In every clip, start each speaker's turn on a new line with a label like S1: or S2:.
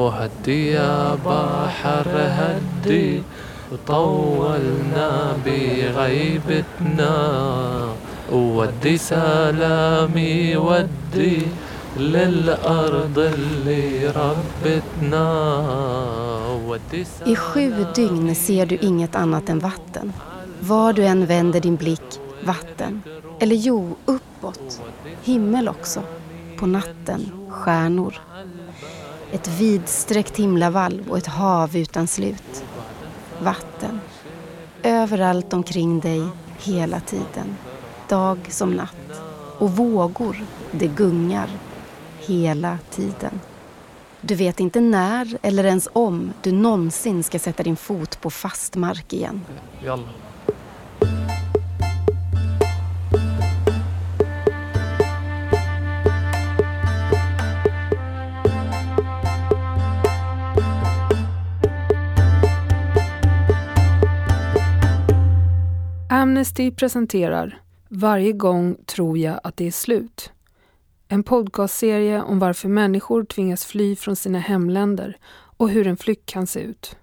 S1: وهدي يا بحر هدي وطولنا بغيبتنا وودي سلامي ودي للأرض اللي ربتنا ودي
S2: I sju dygn ser du inget annat än vatten. Var du än vänder din blick, vatten. Eller jo, uppåt. Himmel också. På natten, stjärnor. Ett vidsträckt himlavalv och ett hav utan slut. Vatten. Överallt omkring dig, hela tiden. Dag som natt. Och vågor, det gungar. Hela tiden. Du vet inte när eller ens om du någonsin ska sätta din fot på fast mark igen.
S1: Jalla.
S3: Amnesty presenterar Varje gång tror jag att det är slut. En podcastserie om varför människor tvingas fly från sina hemländer och hur en flykt kan se ut.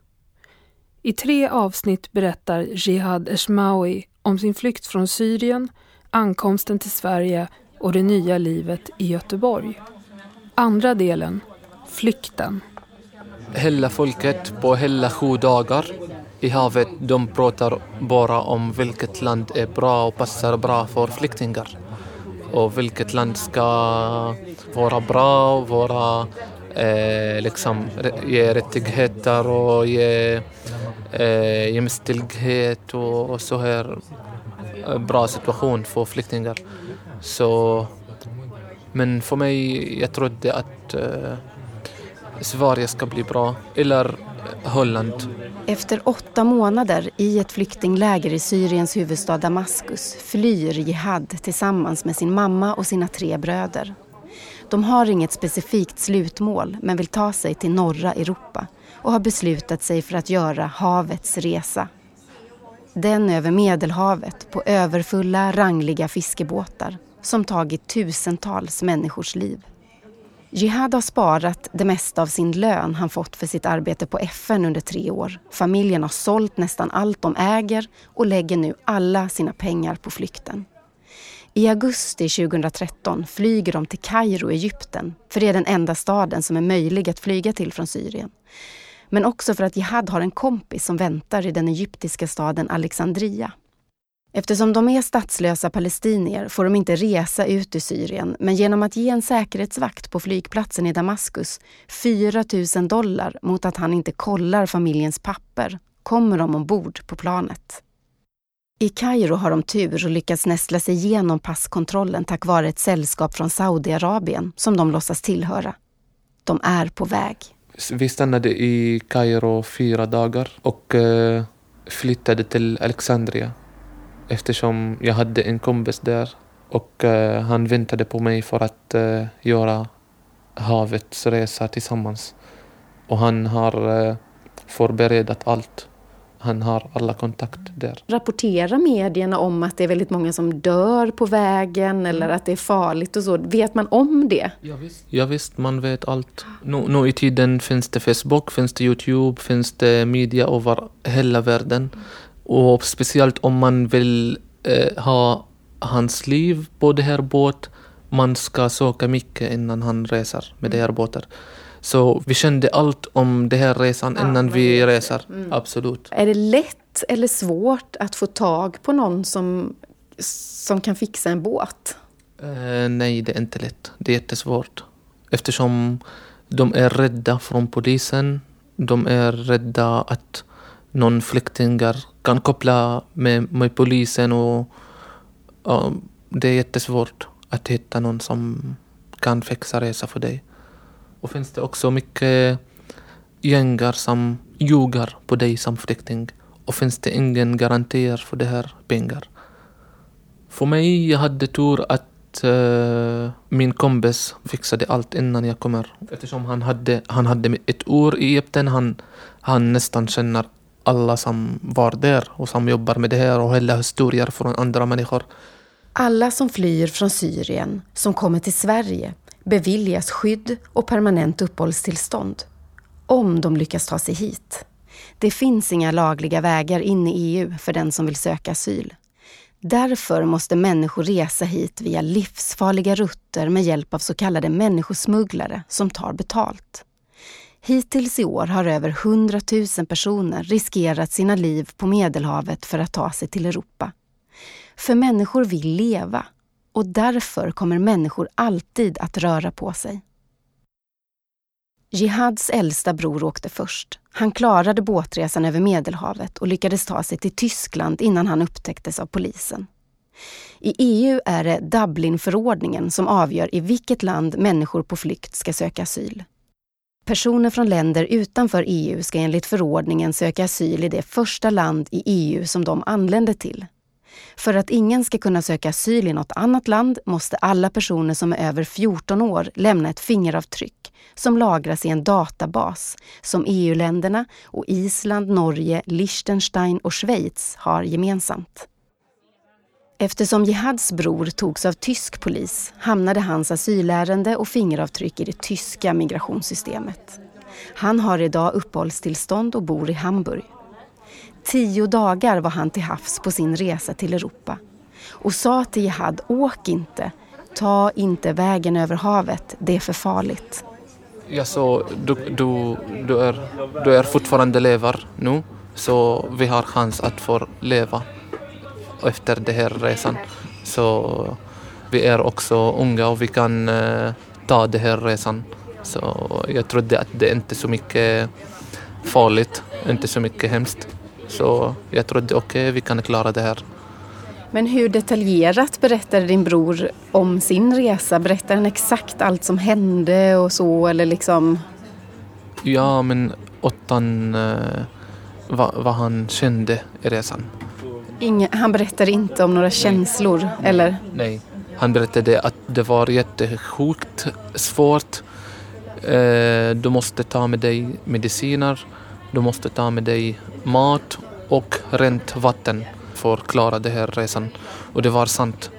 S3: I tre avsnitt berättar Jihad Eshmawi om sin flykt från Syrien, ankomsten till Sverige och det nya livet i Göteborg. Andra delen, flykten.
S1: Hela folket på hela sju dagar i havet, de pratar bara om vilket land är bra och passar bra för flyktingar. Och vilket land ska vara bra, vara, eh, liksom, ge rättigheter och ge eh, jämställdhet och, och så här eh, bra situation för flyktingar. Så, men för mig, jag trodde att eh, Sverige ska bli bra, eller Holland.
S2: Efter åtta månader i ett flyktingläger i Syriens huvudstad Damaskus flyr Jihad tillsammans med sin mamma och sina tre bröder. De har inget specifikt slutmål men vill ta sig till norra Europa och har beslutat sig för att göra havets resa. Den över Medelhavet på överfulla, rangliga fiskebåtar som tagit tusentals människors liv. Jihad har sparat det mesta av sin lön han fått för sitt arbete på FN under tre år. Familjen har sålt nästan allt de äger och lägger nu alla sina pengar på flykten. I augusti 2013 flyger de till Kairo, Egypten, för det är den enda staden som är möjlig att flyga till från Syrien. Men också för att Jihad har en kompis som väntar i den egyptiska staden Alexandria. Eftersom de är statslösa palestinier får de inte resa ut ur Syrien men genom att ge en säkerhetsvakt på flygplatsen i Damaskus 4 000 dollar mot att han inte kollar familjens papper kommer de ombord på planet. I Kairo har de tur och lyckats nästla sig igenom passkontrollen tack vare ett sällskap från Saudiarabien som de låtsas tillhöra. De är på väg.
S1: Vi stannade i Kairo fyra dagar och eh, flyttade till Alexandria eftersom jag hade en kompis där och eh, han väntade på mig för att eh, göra havets resa tillsammans. Och han har eh, förberett allt. Han har alla kontakter där.
S2: Rapporterar medierna om att det är väldigt många som dör på vägen eller att det är farligt och så? Vet man om det?
S1: Ja, visst, man vet allt. Nu, nu i tiden finns det Facebook, finns det Youtube, finns det media över hela världen. Och speciellt om man vill eh, ha hans liv på det här båt, man ska söka mycket innan han reser med det här båten. Så vi kände allt om den här resan innan vi reser, absolut.
S2: Är det lätt eller svårt att få tag på någon som, som kan fixa en båt?
S1: Eh, nej, det är inte lätt. Det är jättesvårt. Eftersom de är rädda från polisen. De är rädda att någon flyktingar kan koppla med, med polisen och och det är jättesvårt att hitta någon som kan fixa resa för dig. Och finns det också mycket gängar som ljuger på dig som flykting. Och finns det ingen garantier för det här pengar. För mig, jag hade tur att uh, min kompis fixade allt innan jag kommer. Eftersom han hade, han hade ett år i Egypten, han, han nästan känner alla som var där och som jobbar med det här och hela historier från andra människor.
S2: Alla som flyr från Syrien, som kommer till Sverige, beviljas skydd och permanent uppehållstillstånd. Om de lyckas ta sig hit. Det finns inga lagliga vägar in i EU för den som vill söka asyl. Därför måste människor resa hit via livsfarliga rutter med hjälp av så kallade människosmugglare som tar betalt. Hittills i år har över 100 000 personer riskerat sina liv på Medelhavet för att ta sig till Europa. För människor vill leva och därför kommer människor alltid att röra på sig. Jihads äldsta bror åkte först. Han klarade båtresan över Medelhavet och lyckades ta sig till Tyskland innan han upptäcktes av polisen. I EU är det Dublinförordningen som avgör i vilket land människor på flykt ska söka asyl. Personer från länder utanför EU ska enligt förordningen söka asyl i det första land i EU som de anländer till. För att ingen ska kunna söka asyl i något annat land måste alla personer som är över 14 år lämna ett fingeravtryck som lagras i en databas som EU-länderna och Island, Norge, Liechtenstein och Schweiz har gemensamt. Eftersom Jihads bror togs av tysk polis hamnade hans asylärende och fingeravtryck i det tyska migrationssystemet. Han har idag uppehållstillstånd och bor i Hamburg. Tio dagar var han till havs på sin resa till Europa och sa till Jihad, åk inte, ta inte vägen över havet, det är för farligt.
S1: Ja, så du, du, du, är, du är fortfarande lever nu, så vi har chans att få leva efter den här resan. Så vi är också unga och vi kan uh, ta den här resan. Så jag trodde att det inte är så mycket farligt, inte så mycket hemskt. Så jag trodde okej, okay, vi kan klara det här.
S2: Men hur detaljerat berättade din bror om sin resa? Berättade han exakt allt som hände och så eller liksom?
S1: Ja, men åttan eh, vad, vad han kände i resan.
S2: Inge, han berättade inte om några Nej. känslor, eller?
S1: Nej, han berättade att det var jättesjukt svårt. Eh, du måste ta med dig mediciner, du måste ta med dig mat och rent vatten för att klara den här resan. Och det var sant.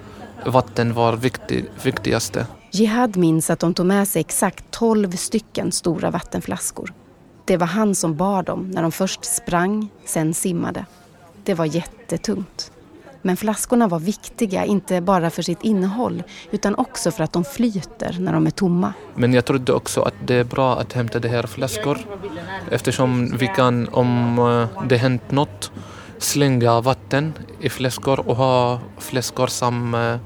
S1: Vatten var viktig, viktigaste.
S2: Jihad minns att de tog med sig exakt 12 stycken stora vattenflaskor. Det var han som bar dem när de först sprang, sen simmade. Det var jättetungt. Men flaskorna var viktiga, inte bara för sitt innehåll utan också för att de flyter när de är tomma.
S1: Men jag trodde också att det är bra att hämta de här flaskor eftersom vi kan, om eh, det hänt något, slänga vatten i flaskor och ha flaskor som eh,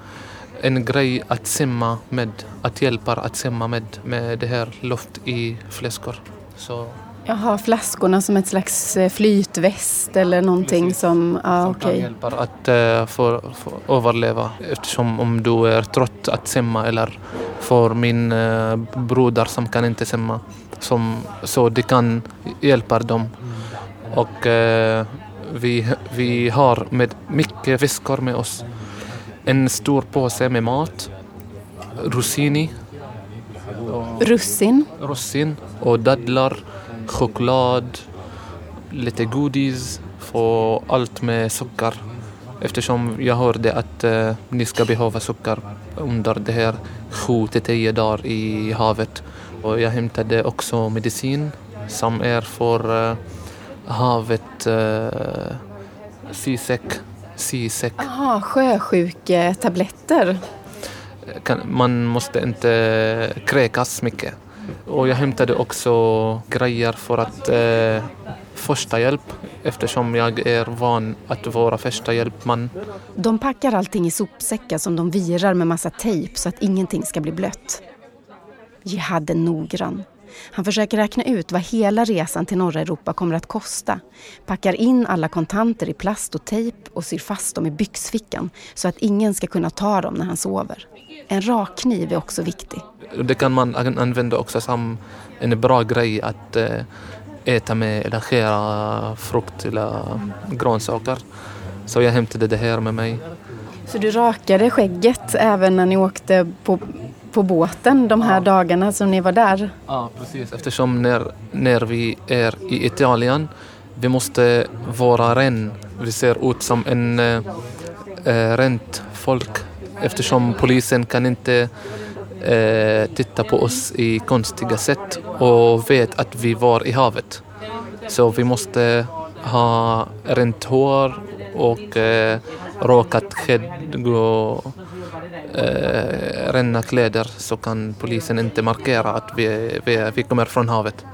S1: en grej att simma med, att hjälpa att simma med, med det här luft i flaskor. Så
S2: Jaha, flaskorna som ett slags eh, flytväst eller någonting Precis. som... Ah,
S1: som
S2: okay. kan
S1: hjälpa att uh, få, få överleva. Eftersom om du är trött att simma eller för min uh, broder som kan inte simma. Som, så det kan hjälpa dem. Och uh, vi, vi har med mycket fiskar med oss. En stor påse med mat, rossini.
S2: Russin?
S1: Russin och dadlar choklad, lite godis och allt med socker. Eftersom jag hörde att eh, ni ska behöva socker under det här sju till tio dagar i havet. Och jag hämtade också medicin som är för eh, havet eh, sisek. Sisek.
S2: Jaha, sjösjuketabletter.
S1: Man måste inte kräkas mycket. Och jag hämtade också grejer för att eh, första hjälp eftersom jag är van att vara första hjälpman.
S2: De packar allting i sopsäckar som de virar med massa tejp så att ingenting ska bli blött. Jihad är noggrann. Han försöker räkna ut vad hela resan till norra Europa kommer att kosta. Packar in alla kontanter i plast och tejp och syr fast dem i byxfickan så att ingen ska kunna ta dem när han sover. En rakkniv är också viktig.
S1: Det kan man använda också som en bra grej att eh, äta med eller skära frukt eller grönsaker. Så jag hämtade det här med mig.
S2: Så du rakade skägget även när ni åkte på, på båten de här ja. dagarna som ni var där?
S1: Ja, precis. Eftersom när, när vi är i Italien vi måste vara ren. Vi ser ut som en eh, eh rent folk eftersom polisen kan inte eh, tittar på oss i konstiga sätt och vet att vi var i havet. Så vi måste ha rent hår och eh, rakat skägg och eh, rena kläder så kan polisen inte markera att vi, vi, vi kommer från havet.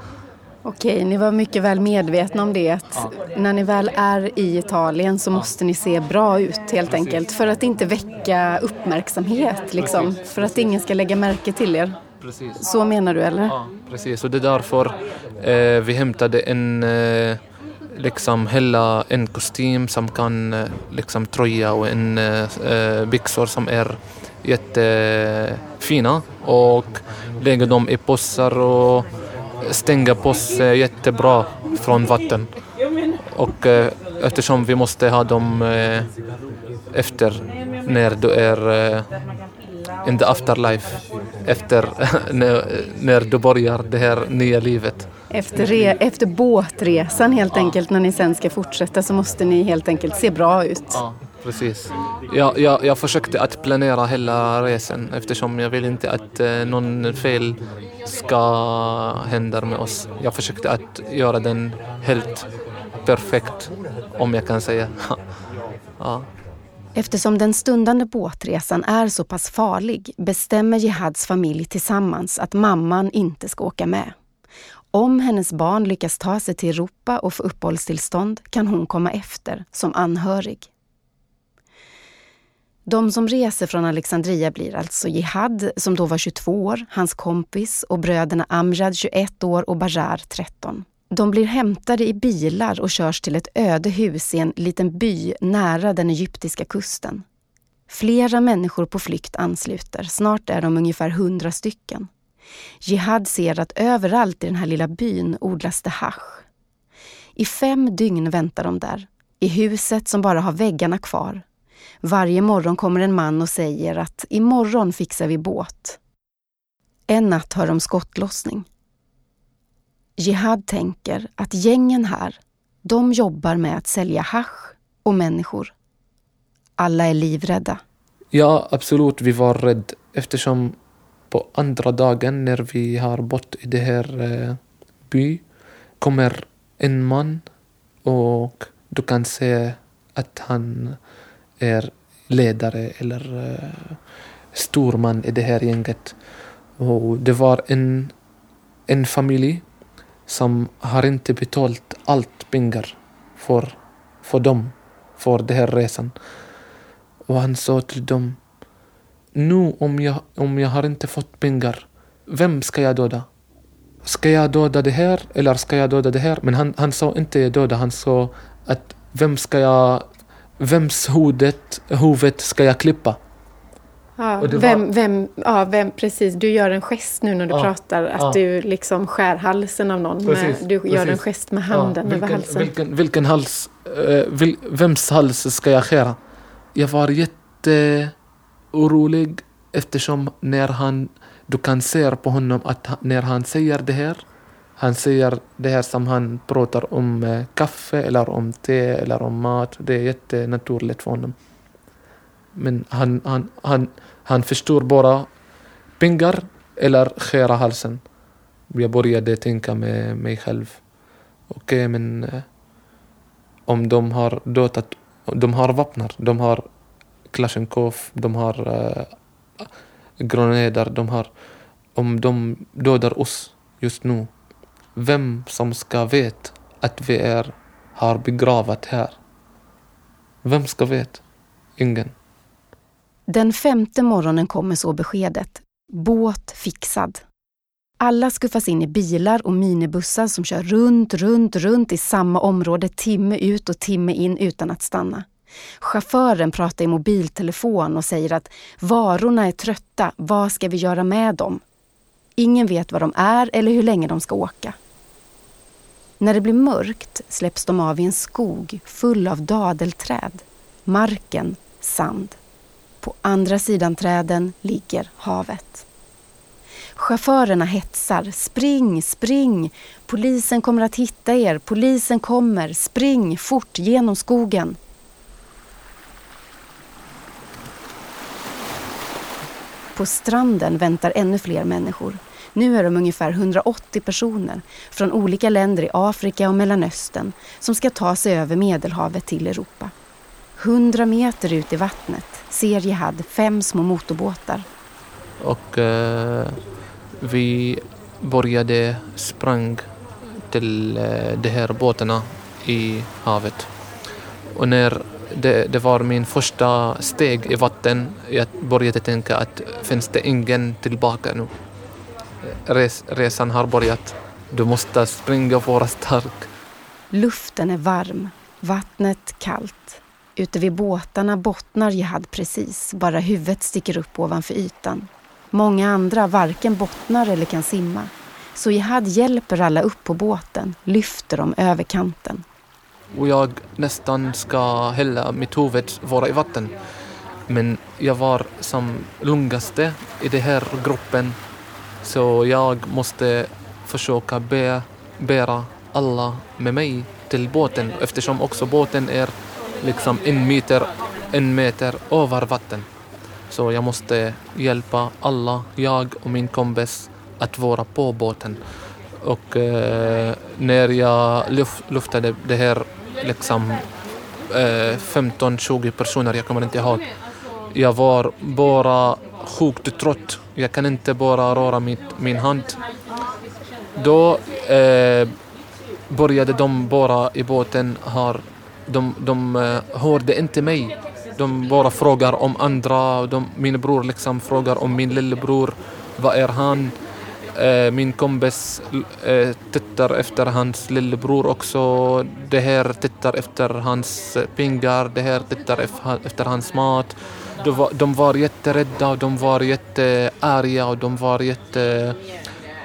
S2: Okej, ni var mycket väl medvetna om det. Att ja. När ni väl är i Italien så måste ni se bra ut helt Precis. enkelt. För att inte väcka uppmärksamhet liksom. Precis. För att ingen ska lägga märke till er. Precis. Så menar du eller?
S1: Ja, precis. Och det är därför eh, vi hämtade en eh, liksom hela en kostym som kan eh, liksom tröja och en eh, eh, byxor som är jättefina och lägga dem i påsar och stänga pås jättebra från vatten. Och eh, eftersom vi måste ha dem eh, efter när du är eh, in the afterlife, efter när, när du börjar det här nya livet.
S2: Efter, re, efter båtresan helt enkelt, när ni sen ska fortsätta så måste ni helt enkelt se bra ut.
S1: Ja, precis. Jag, jag, jag försökte att planera hela resan eftersom jag vill inte att eh, någon fel ska hända med oss. Jag försökte att göra den helt perfekt, om jag kan säga. ja.
S2: Eftersom den stundande båtresan är så pass farlig bestämmer Jihads familj tillsammans att mamman inte ska åka med. Om hennes barn lyckas ta sig till Europa och få uppehållstillstånd kan hon komma efter som anhörig. De som reser från Alexandria blir alltså Jihad, som då var 22 år, hans kompis och bröderna Amjad, 21 år och Bajar, 13. De blir hämtade i bilar och körs till ett öde hus i en liten by nära den egyptiska kusten. Flera människor på flykt ansluter, snart är de ungefär hundra stycken. Jihad ser att överallt i den här lilla byn odlas det hash. I fem dygn väntar de där, i huset som bara har väggarna kvar. Varje morgon kommer en man och säger att imorgon fixar vi båt. En natt hör de skottlossning. Jihad tänker att gängen här, de jobbar med att sälja hasch och människor. Alla är livrädda.
S1: Ja, absolut, vi var rädda eftersom på andra dagen när vi har bott i det här eh, by kommer en man och du kan se att han är ledare eller eh, storman i det här gänget. Och det var en, en familj som har inte betalt allt pengar för, för dem, för den här resan. Och han sa till dem, nu om jag, om jag har inte fått pengar, vem ska jag döda? Ska jag döda det här eller ska jag döda det här? Men han, han sa inte döda, han sa att vem ska jag, vems huvudet, huvud ska jag klippa?
S2: Ja, vem, var... vem, ja, vem, precis. Du gör en gest nu när du ja, pratar, att ja. du liksom skär halsen av någon. Precis, med, du precis. gör en gest med handen vilken, över halsen.
S1: Vilken, vilken hals, äh, vil, vems hals ska jag skära? Jag var jätteorolig eftersom när han, du kan se på honom att när han säger det här, han säger det här som han pratar om eh, kaffe eller om te eller om mat. Det är jättenaturligt för honom. Men han, han, han, han förstår bara pengar eller skära halsen. Jag började tänka med mig själv. Okej, okay, men eh, om de har dödat, de har vapen, de har Klasjnikov, de har eh, uh, granater, de har... Om de dödar oss just nu, vem som ska veta att vi är, har begravat här? Vem ska veta? Ingen.
S2: Den femte morgonen kommer så beskedet. Båt fixad. Alla skuffas in i bilar och minibussar som kör runt, runt, runt i samma område timme ut och timme in utan att stanna. Chauffören pratar i mobiltelefon och säger att varorna är trötta, vad ska vi göra med dem? Ingen vet vad de är eller hur länge de ska åka. När det blir mörkt släpps de av i en skog full av dadelträd. Marken sand. På andra sidan träden ligger havet. Chaufförerna hetsar. Spring, spring! Polisen kommer att hitta er. Polisen kommer. Spring fort genom skogen. På stranden väntar ännu fler människor. Nu är de ungefär 180 personer från olika länder i Afrika och Mellanöstern som ska ta sig över Medelhavet till Europa. 100 meter ut i vattnet ser Jihad fem små motorbåtar.
S1: Och eh, vi började sprang till eh, de här båtarna i havet. Och när det, det, var min första steg i vatten, jag började tänka att finns det ingen tillbaka nu? Res, resan har börjat. Du måste springa och vara stark.
S2: Luften är varm, vattnet kallt. Ute vid båtarna bottnar Jihad precis, bara huvudet sticker upp ovanför ytan. Många andra varken bottnar eller kan simma. Så Jihad hjälper alla upp på båten, lyfter dem över kanten.
S1: Och jag nästan ska hälla mitt huvud vara i vatten. Men jag var som lungaste i den här gruppen så jag måste försöka be, bära alla med mig till båten eftersom också båten är liksom en meter, en meter över vatten. Så jag måste hjälpa alla, jag och min kompis, att vara på båten. Och eh, när jag luftade det här liksom eh, 15-20 personer, jag kommer inte ihåg. Jag var bara sjukt trött. Jag kan inte bara röra mitt, min hand. Då eh, började de bara i båten, här. de, de eh, hörde inte mig. De bara frågar om andra. De, min bror liksom frågar om min lillebror. Vad är han? Eh, min kompis eh, tittar efter hans lillebror också. Det här tittar efter hans pengar. Det här tittar efter hans mat. De var, de var jätterädda, de var jättearga och de var jätte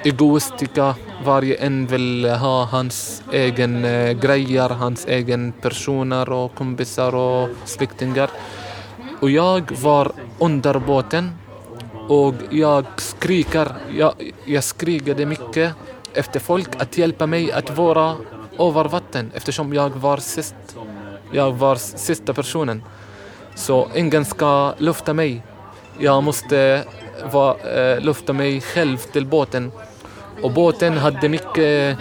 S1: egoistiska. Varje en vill ha hans egen eh, grejer, hans egen personer och kompisar och släktingar. Och jag var under båten och jag skriker, jag, jag skrikade mycket efter folk att hjälpa mig att vara över vatten eftersom jag var sist. Jag var sista personen. Så ingen ska lufta mig. Jag måste va, äh, lufta mig själv till båten. Och båten hade mycket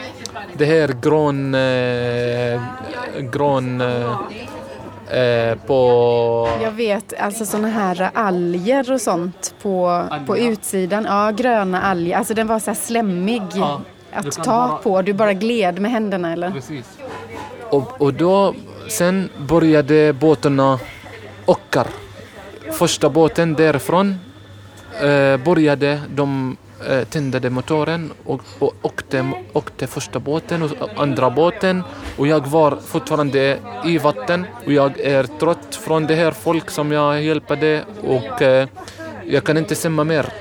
S1: det här grön, äh, grön äh, på...
S2: Jag vet, alltså sådana här alger och sånt på, på utsidan. Ja, gröna alger. Alltså den var så här slemmig ja, att ta bara... på. Du bara gled med händerna eller?
S1: Precis. Och, och då, sen började båtarna Ockar. Första båten därifrån eh, började de eh, tända motoren och, och åkte, åkte första båten och andra båten och jag var fortfarande i vatten och jag är trött från det här folk som jag hjälpte och eh, jag kan inte simma mer.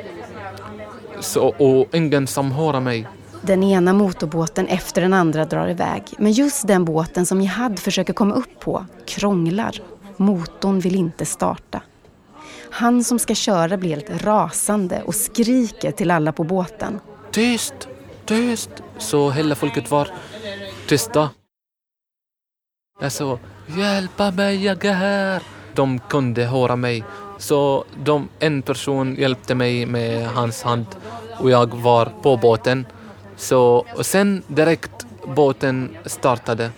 S1: Så, och ingen som hör mig.
S2: Den ena motorbåten efter den andra drar iväg. Men just den båten som Jihad försöker komma upp på krånglar Motorn vill inte starta. Han som ska köra blir helt rasande och skriker till alla på båten.
S1: Tyst! Tyst! Så hela folket var tysta. Jag sa hjälpa mig, jag är här. De kunde höra mig. Så de, en person hjälpte mig med hans hand och jag var på båten. Så, och sen direkt båten startade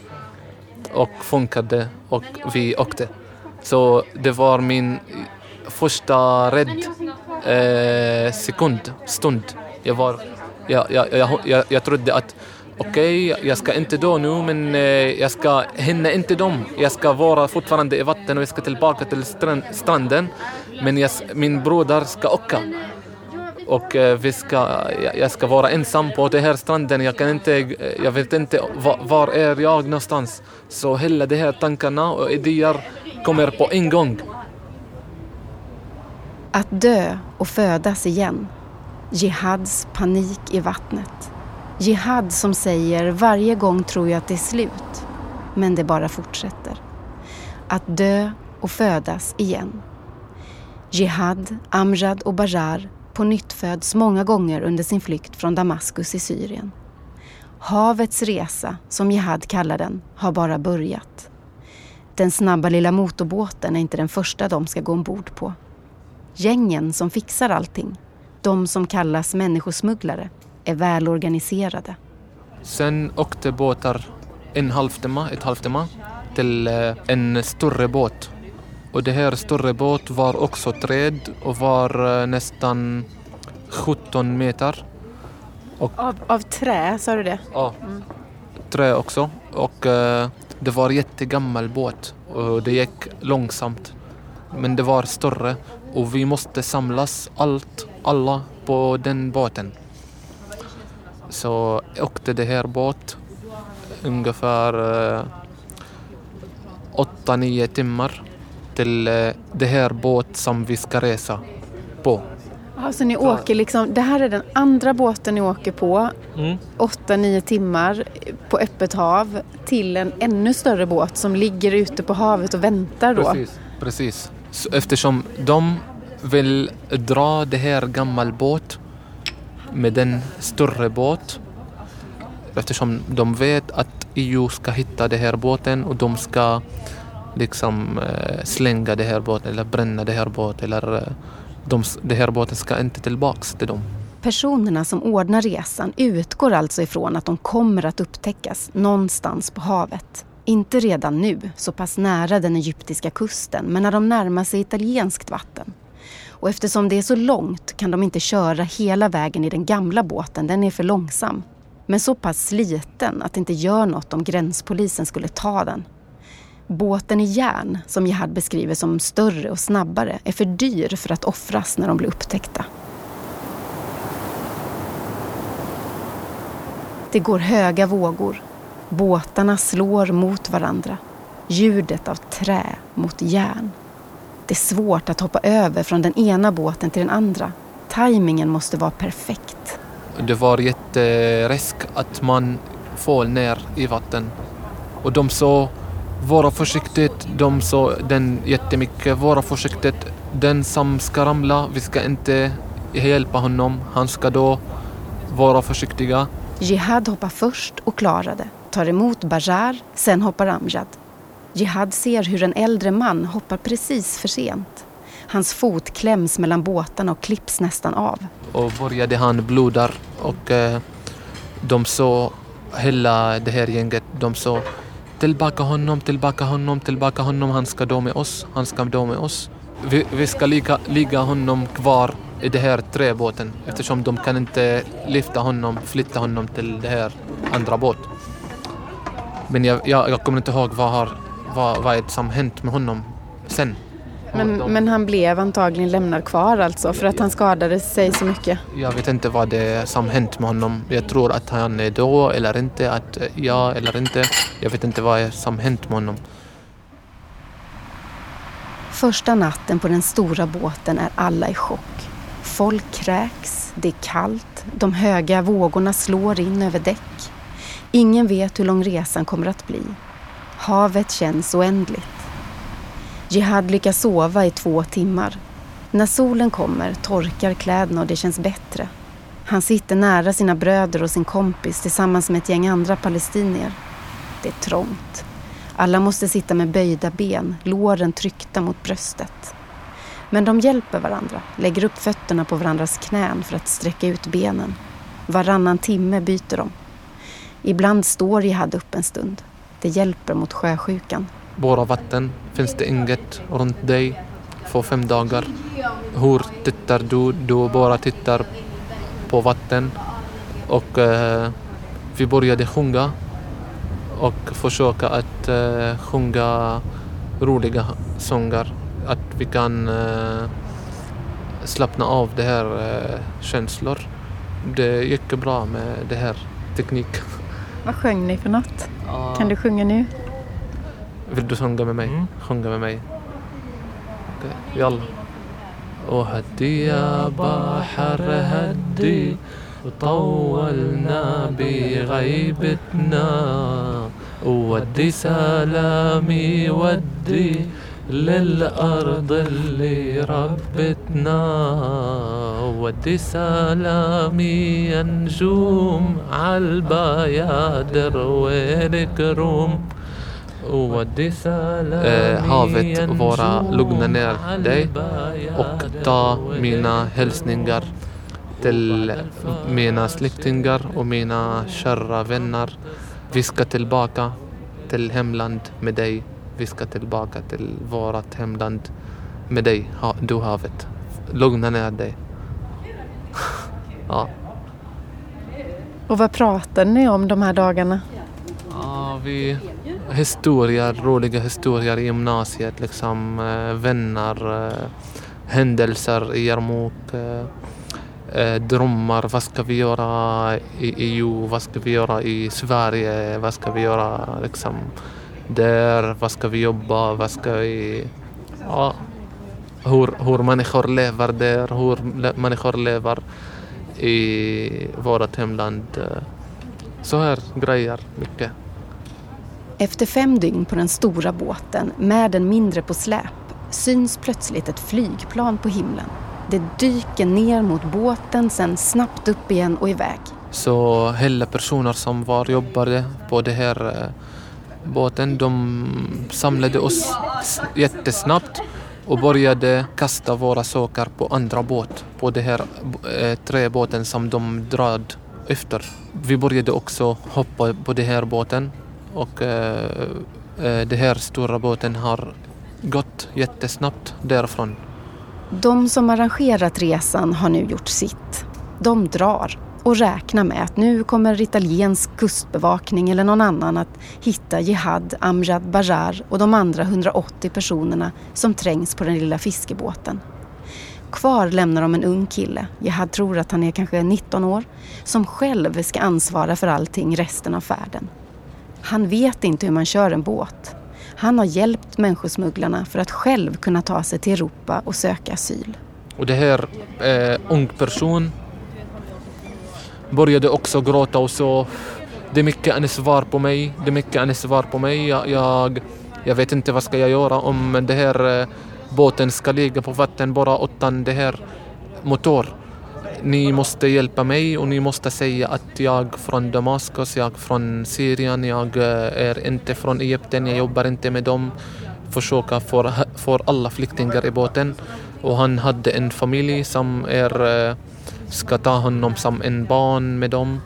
S1: och funkade och vi åkte. Så det var min första rädd eh, sekund, stund. Jag, var, jag, jag, jag, jag, jag trodde att okej, okay, jag ska inte dö nu men eh, jag ska hinna inte dem. Jag ska vara fortfarande i vatten och jag ska tillbaka till strand, stranden. Men jag, min broder ska åka. Och eh, vi ska, jag ska vara ensam på den här stranden. Jag, kan inte, jag vet inte var, var är jag någonstans. Så hela de här tankarna och idéer kommer på en gång.
S2: Att dö och födas igen. Jihads panik i vattnet. Jihad som säger varje gång tror jag att det är slut. Men det bara fortsätter. Att dö och födas igen. Jihad, Amjad och Bajar på nytt föds många gånger under sin flykt från Damaskus i Syrien. Havets resa, som Jihad kallar den, har bara börjat. Den snabba lilla motorbåten är inte den första de ska gå ombord på. Gängen som fixar allting, de som kallas människosmugglare, är välorganiserade.
S1: Sen åkte båtar en halvtimme, ett halvtimme till eh, en större båt. Och det här större båt var också träd och var eh, nästan 17 meter.
S2: Av, av trä, sa du det?
S1: Ja, trä också. Och eh, det var jättegammal båt och det gick långsamt. Men det var större och vi måste samlas allt, alla på den båten. Så åkte det här båt ungefär eh, 8-9 timmar till eh, det här båt som vi ska resa på.
S2: Ja, så ni åker liksom, det här är den andra båten ni åker på,
S1: Mm.
S2: 8-9 timmar på öppet hav till en ännu större båt som ligger ute på havet och väntar då.
S1: Precis, precis. Så eftersom de vill dra det här gammal båt med den större båt. Eftersom de vet att EU ska hitta den här båten och de ska liksom eh, slänga den här båten eller bränna den här båten eller eh, de, den här båten ska inte tillbaks till dem.
S2: Personerna som ordnar resan utgår alltså ifrån att de kommer att upptäckas någonstans på havet. Inte redan nu, så pass nära den egyptiska kusten, men när de närmar sig italienskt vatten. Och eftersom det är så långt kan de inte köra hela vägen i den gamla båten, den är för långsam. Men så pass sliten att det inte gör något om gränspolisen skulle ta den. Båten i järn, som Jihad beskriver som större och snabbare, är för dyr för att offras när de blir upptäckta. Det går höga vågor. Båtarna slår mot varandra. Ljudet av trä mot järn. Det är svårt att hoppa över från den ena båten till den andra. Tajmingen måste vara perfekt.
S1: Det var jätterisk att man föll ner i vatten. Och de sa vara försiktigt, de sa den jättemycket, vara försiktigt. Den som ska ramla, vi ska inte hjälpa honom, han ska då vara försiktiga.
S2: Jihad hoppar först och klarar det. Tar emot Bajar, sen hoppar Amjad. Jihad ser hur en äldre man hoppar precis för sent. Hans fot kläms mellan båtarna och klipps nästan av.
S1: Och började han blodar och eh, de sa, hela det här gänget, de sa tillbaka honom, tillbaka honom, tillbaka honom, han ska då med oss, han ska då med oss. Vi, vi ska ligga, ligga honom kvar i den här träbåten eftersom de kan inte lyfta honom, flytta honom till den här andra båten. Men jag, jag, jag kommer inte ihåg vad, har, vad, vad är det som hänt med honom sen.
S2: Men,
S1: De-
S2: men han blev antagligen lämnad kvar alltså för att han skadade sig så mycket.
S1: Jag vet inte vad det är som hänt med honom. Jag tror att han är då eller inte, att eh, ja eller inte. Jag vet inte vad är som hänt med honom.
S2: Första natten på den stora båten är alla i chock. Folk kräks, det är kallt, de höga vågorna slår in över däck. Ingen vet hur lång resan kommer att bli. Havet känns oändligt. Jihad lyckas sova i två timmar. När solen kommer torkar kläderna och det känns bättre. Han sitter nära sina bröder och sin kompis tillsammans med ett gäng andra palestinier. Det är trångt. Alla måste sitta med böjda ben, låren tryckta mot bröstet. Men de hjälper varandra, lägger upp fötterna på varandras knän för att sträcka ut benen. Varannan timme byter de. Ibland står Jihad upp en stund. Det hjälper mot sjösjukan.
S1: Bara vatten. Finns det inget runt dig för fem dagar? Hur tittar du? Du bara tittar på vatten. Och eh, vi började sjunga och försöka att eh, sjunga roliga sånger. Att vi kan eh, slappna av det här eh, känslor. Det gick bra med det här teknik.
S2: Vad sjöng ni för något? Kan du sjunga nu?
S1: فيلدوسون جمامية خون جمامية يلا. وهدي يا بحر هدي. وطولنا بغيبتنا. ودي سلامي ودي للأرض اللي ربتنا. ودي سلامي يا نجوم عالبيادر والكروم eh, havet vara lugna ner dig och ta mina hälsningar till mina släktingar och mina kära vänner. Vi ska tillbaka till hemland med dig. Vi ska tillbaka till vårt hemland med dig, du havet. Lugna ner dig. ja.
S2: Och vad pratar ni om de här dagarna?
S1: Ja, vi... Historier, roliga historier i gymnasiet, liksom eh, vänner, eh, händelser i Jarmok, eh, drömmar, vad ska vi göra i EU, vad ska vi göra i Sverige, vad ska vi göra liksom där, vad ska vi jobba, vad ska vi... Ja, hur, hur människor lever där, hur människor lever i vårt hemland. Så här grejer mycket.
S2: Efter fem dygn på den stora båten med den mindre på släp syns plötsligt ett flygplan på himlen. Det dyker ner mot båten, sen snabbt upp igen och iväg.
S1: Så hela personer som var jobbade på den här eh, båten, de samlade oss jättesnabbt och började kasta våra saker på andra båt, på den här eh, träbåten som de drog efter. Vi började också hoppa på den här båten och eh, eh, den här stora båten har gått jättesnabbt därifrån.
S2: De som arrangerat resan har nu gjort sitt. De drar och räknar med att nu kommer italiensk kustbevakning eller någon annan att hitta Jihad Amjad Bajar och de andra 180 personerna som trängs på den lilla fiskebåten. Kvar lämnar de en ung kille, Jihad tror att han är kanske 19 år, som själv ska ansvara för allting resten av färden. Han vet inte hur man kör en båt. Han har hjälpt människosmugglarna för att själv kunna ta sig till Europa och söka asyl.
S1: Och det här eh, ung person började också gråta och så det är mycket ansvar på mig, det är mycket ansvar på mig. Jag, jag, jag vet inte vad ska jag göra om det här eh, båten ska ligga på vatten bara utan det här motor. Ni måste hjälpa mig och ni måste säga att jag från Damaskus, jag från Syrien, jag eh, är inte från Egypten, jag jobbar inte med dem. Försöka få, alla flyktingar i båten. Och han hade en familj som är, eh, ska ta honom som en barn med dem.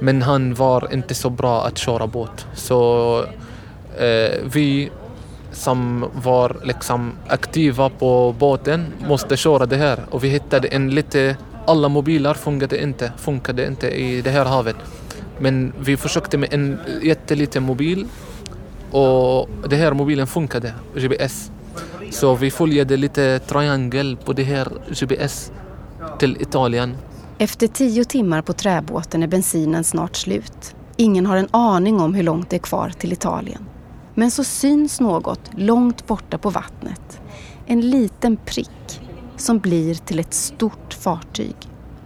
S1: Men han var inte så bra att köra båt. Så eh, vi som var liksom aktiva på båten måste köra det här. Och vi hittade en lite alla mobiler funkade inte, funkade inte i det här havet. Men vi försökte med en jätteliten mobil och den här mobilen funkade, GPS. Så vi följde lite triangel på det här GPS till Italien.
S2: Efter tio timmar på träbåten är bensinen snart slut. Ingen har en aning om hur långt det är kvar till Italien. Men så syns något långt borta på vattnet. En liten prick som blir till ett stort fartyg.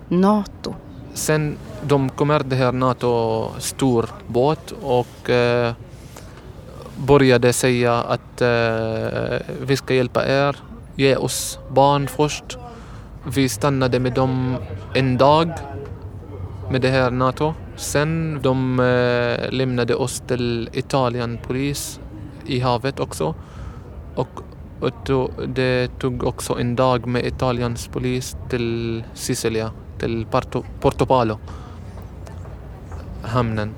S2: Nato.
S1: Sen de kommer det här Nato stor båt och eh, började säga att eh, vi ska hjälpa er, ge oss barn först. Vi stannade med dem en dag med det här Nato. Sen de eh, lämnade oss till Italien polis i havet också. Och och det tog också en dag med Italiens polis till Sicilia, till Porto, Portopalo, hamnen.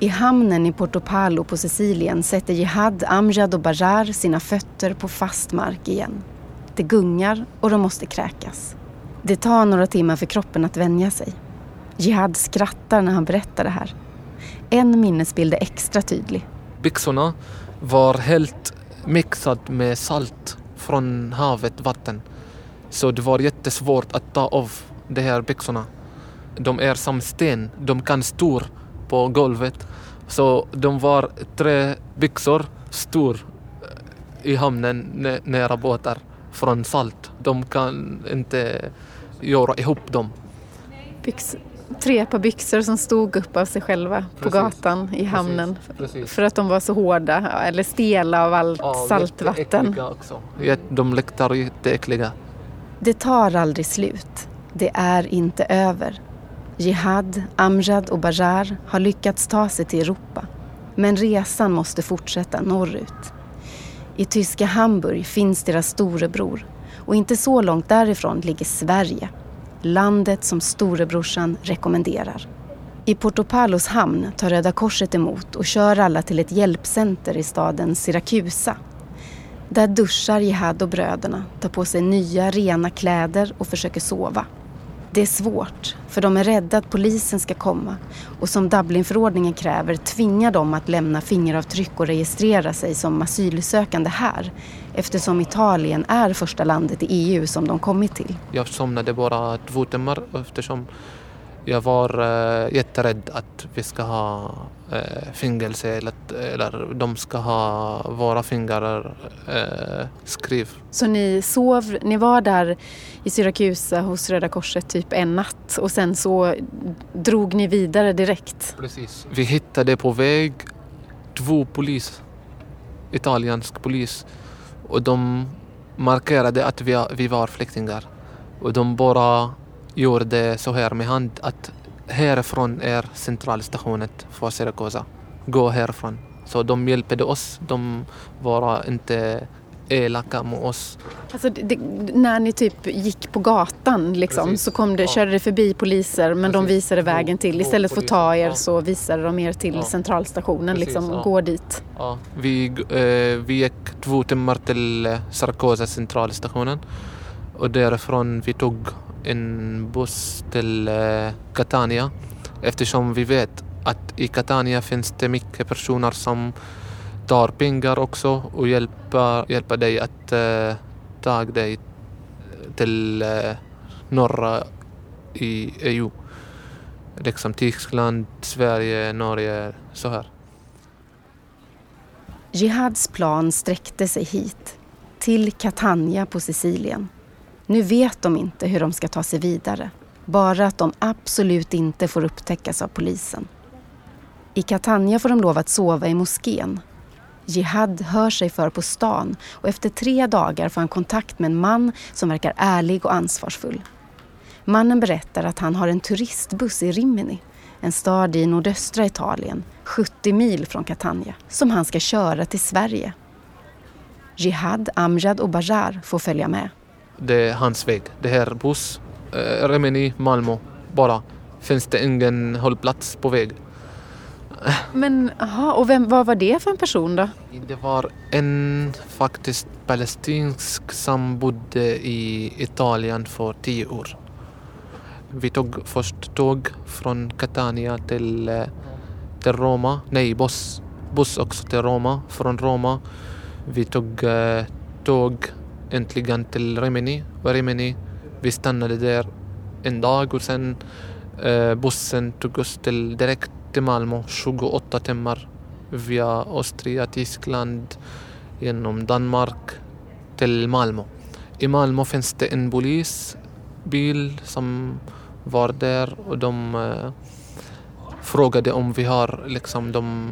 S2: I hamnen i Portopalo på Sicilien sätter Jihad, Amjad och Bajar sina fötter på fast mark igen. Det gungar och de måste kräkas. Det tar några timmar för kroppen att vänja sig. Jihad skrattar när han berättar det här. En minnesbild är extra tydlig.
S1: Byxorna var helt mixad med salt från havet, vatten. Så det var jättesvårt att ta av de här byxorna. De är som sten, de kan stå på golvet. Så de var tre byxor stor eh, i hamnen nära båtar från salt. De kan inte göra ihop dem.
S2: Byx tre par byxor som stod upp av sig själva på gatan i hamnen. Precis. För att de var så hårda eller stela av allt ja, saltvatten.
S1: Också. De luktar jätteäckliga.
S2: Det tar aldrig slut. Det är inte över. Jihad, Amjad och Bajar har lyckats ta sig till Europa. Men resan måste fortsätta norrut. I tyska Hamburg finns deras storebror och inte så långt därifrån ligger Sverige. Landet som storebrorsan rekommenderar. I Porto Palos hamn tar Röda Korset emot och kör alla till ett hjälpcenter i staden Siracusa. Där duschar Jihad och bröderna, tar på sig nya rena kläder och försöker sova. Det är svårt, för de är rädda att polisen ska komma och som Dublinförordningen kräver tvingar de att lämna fingeravtryck och registrera sig som asylsökande här eftersom Italien är första landet i EU som de kommit till.
S1: Jag somnade bara två timmar eftersom jag var eh, jätterädd att vi ska ha äh, fängelse eller, eller de ska ha våra fingrar äh, skriv.
S2: Så ni sov, ni var där i Syrakusa hos Röda Korset typ en natt och sen så drog ni vidare direkt?
S1: Precis. Vi hittade på väg två polis, italiensk polis och de markerade att vi, vi var flyktingar och de bara gjorde så här med hand att härifrån är centralstationen för Siracusa. Gå härifrån. Så de hjälpte oss. De var inte elaka mot oss.
S2: Alltså, det, när ni typ gick på gatan liksom, Precis. så kom det, ja. körde det förbi poliser men Precis. de visade vägen till. Istället för att ta er ja. så visade de er till ja. centralstationen. Precis, liksom, Gå dit.
S1: Ja. Vi, eh, vi gick två timmar till Saragossa centralstationen och därifrån vi tog en buss till eh, Catania eftersom vi vet att i Catania finns det mycket personer som tar pengar också och hjälper, hjälper dig att uh, ta dig till uh, norra i EU. Liksom Tyskland, Sverige, Norge, så här.
S2: Jihads plan sträckte sig hit, till Catania på Sicilien. Nu vet de inte hur de ska ta sig vidare. Bara att de absolut inte får upptäckas av polisen. I Catania får de lov att sova i moskén. Jihad hör sig för på stan och efter tre dagar får han kontakt med en man som verkar ärlig och ansvarsfull. Mannen berättar att han har en turistbuss i Rimini, en stad i nordöstra Italien, 70 mil från Catania, som han ska köra till Sverige. Jihad, Amjad och Bajar får följa med
S1: det är hans väg. Det här buss, eh, Remini, Malmö, bara. Finns det ingen hållplats på väg.
S2: Men aha, och vem, vad var det för en person då?
S1: Det var en faktiskt palestinsk som bodde i Italien för tio år. Vi tog först tåg från Catania till, eh, till Roma, nej buss, buss också till Roma, från Roma. Vi tog eh, tåg äntligen till Rimini och Rimini, vi stannade där en dag och sen eh, bussen tog oss till, direkt till Malmö 28 timmar via Österrike, Tyskland, genom Danmark till Malmö. I Malmö finns det en polisbil som var där och de eh, frågade om vi har liksom de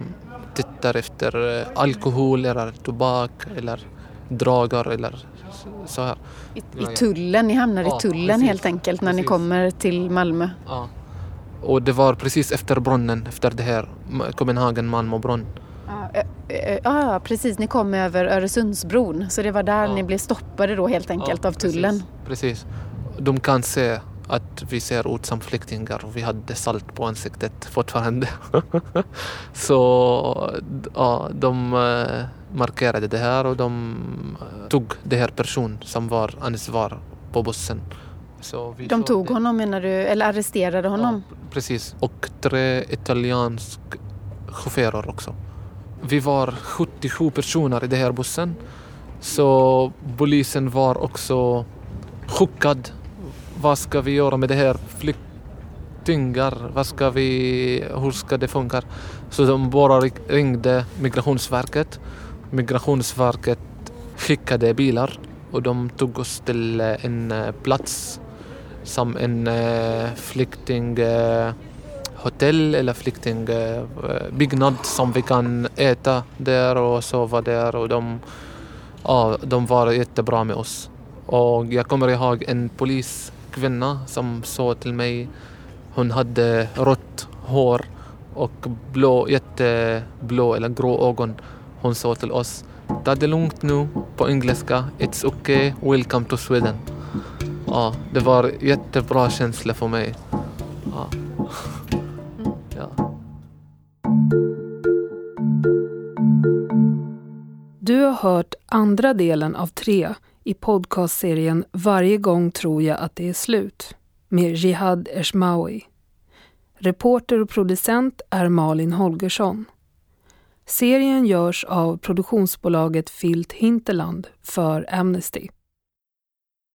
S1: tittar efter eh, alkohol eller tobak eller droger eller så här.
S2: I, i tullen, ni hamnar ja, i tullen precis, helt enkelt när precis. ni kommer till Malmö?
S1: Ja. Och det var precis efter brunnen, efter det här Copenhagen Malmö brunn.
S2: Ja, ja, precis. Ni kom över Öresundsbron så det var där ja. ni blev stoppade då helt enkelt av tullen.
S1: Precis. De kan se att vi ser ut som flyktingar och vi hade salt på ansiktet fortfarande. så ja, de eh, markerade det här och de eh, tog det här person som var ansvar på bussen.
S2: de tog det. honom menar du, eller arresterade honom?
S1: Ja, precis, och tre italienska chaufförer också. Vi var 77 personer i den här bussen. Så polisen var också chockad. Vad ska vi göra med det här flyktingar? Vad ska vi, hur ska det funka? Så de bara ringde Migrationsverket Migrationsverket skickade bilar och de tog oss till eh, en eh, plats som en eh, flyktinghotell eller flyktingbyggnad som vi kan äta där och sova där och de, ja, de var jättebra med oss. Och jag kommer ihåg en polis kvinna som sa till mig, hon hade rött hår och blå, jätteblå eller grå ögon. Hon sa till oss, ta det lugnt nu på engelska, it's okay, welcome to Sweden. Ja, det var jättebra känsla för mig. Ja. ja.
S3: Du har hört andra delen av tre podcastserien Varje gång tror jag att det är slut med Jihad Eshmawi. Reporter och producent är Malin Holgersson. Serien görs av produktionsbolaget Filt Hinterland för Amnesty.